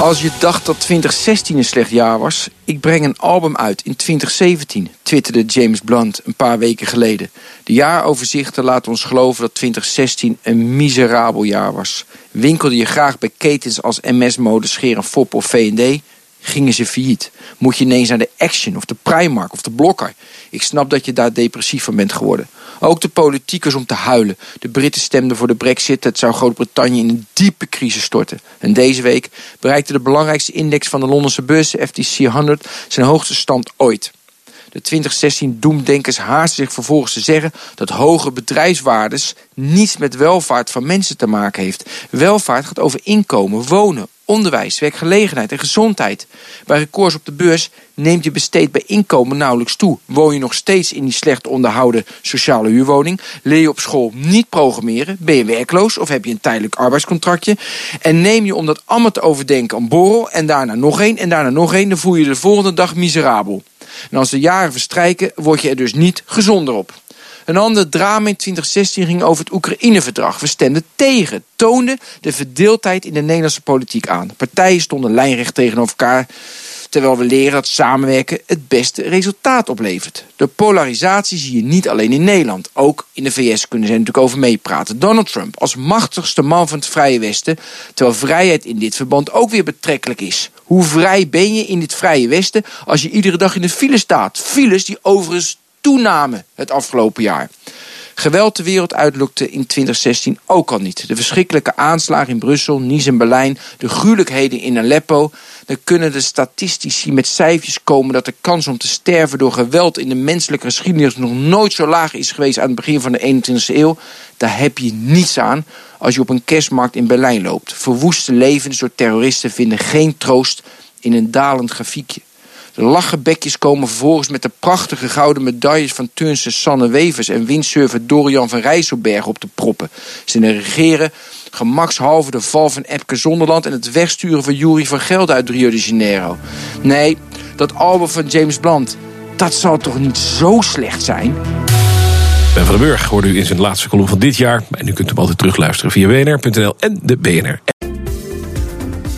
Als je dacht dat 2016 een slecht jaar was, ik breng een album uit in 2017, twitterde James Blunt een paar weken geleden. De jaaroverzichten laten ons geloven dat 2016 een miserabel jaar was. Winkelde je graag bij ketens als MS-mode, Scheer Fop of V&D, gingen ze failliet. Moet je ineens naar de Action of de Primark of de Blokker. Ik snap dat je daar depressief van bent geworden. Ook de politiek was om te huilen. De Britten stemden voor de brexit. Het zou Groot-Brittannië in een diepe crisis storten. En deze week bereikte de belangrijkste index van de Londense beurs, FTSE 100, zijn hoogste stand ooit. De 2016 doemdenkers haasten zich vervolgens te zeggen dat hoge bedrijfswaardes niets met welvaart van mensen te maken heeft. Welvaart gaat over inkomen, wonen, onderwijs, werkgelegenheid en gezondheid. Bij records op de beurs neemt je besteed bij inkomen nauwelijks toe. Woon je nog steeds in die slecht onderhouden sociale huurwoning? Leer je op school niet programmeren? Ben je werkloos of heb je een tijdelijk arbeidscontractje? En neem je om dat allemaal te overdenken een borrel en daarna nog één en daarna nog één, dan voel je de volgende dag miserabel. En als de jaren verstrijken, word je er dus niet gezonder op. Een ander drama in 2016 ging over het Oekraïne-verdrag. We stemden tegen, toonde de verdeeldheid in de Nederlandse politiek aan. Partijen stonden lijnrecht tegenover elkaar, terwijl we leren dat samenwerken het beste resultaat oplevert. De polarisatie zie je niet alleen in Nederland. Ook in de VS kunnen ze natuurlijk over meepraten. Donald Trump als machtigste man van het Vrije Westen, terwijl vrijheid in dit verband ook weer betrekkelijk is. Hoe vrij ben je in dit Vrije Westen als je iedere dag in de file staat? Files die overigens toename het afgelopen jaar. Geweld de wereld uitlokte in 2016 ook al niet. De verschrikkelijke aanslagen in Brussel, Nice en Berlijn, de gruwelijkheden in Aleppo. Dan kunnen de statistici met cijfers komen dat de kans om te sterven door geweld in de menselijke geschiedenis nog nooit zo laag is geweest aan het begin van de 21e eeuw. Daar heb je niets aan als je op een kerstmarkt in Berlijn loopt. Verwoeste levens door terroristen vinden geen troost in een dalend grafiekje. De lachenbekjes komen vervolgens met de prachtige gouden medailles van turnster Sanne Wevers en windsurfer Dorian van Rijsselberg op te proppen. Ze negeren gemakshalve de val van Epke Zonderland en het wegsturen van Jury van Gelder uit Rio de Janeiro. Nee, dat album van James Blunt, dat zal toch niet zo slecht zijn? Ben van den Burg hoorde u in zijn laatste column van dit jaar. En u kunt hem altijd terugluisteren via wnr.nl en de BNR.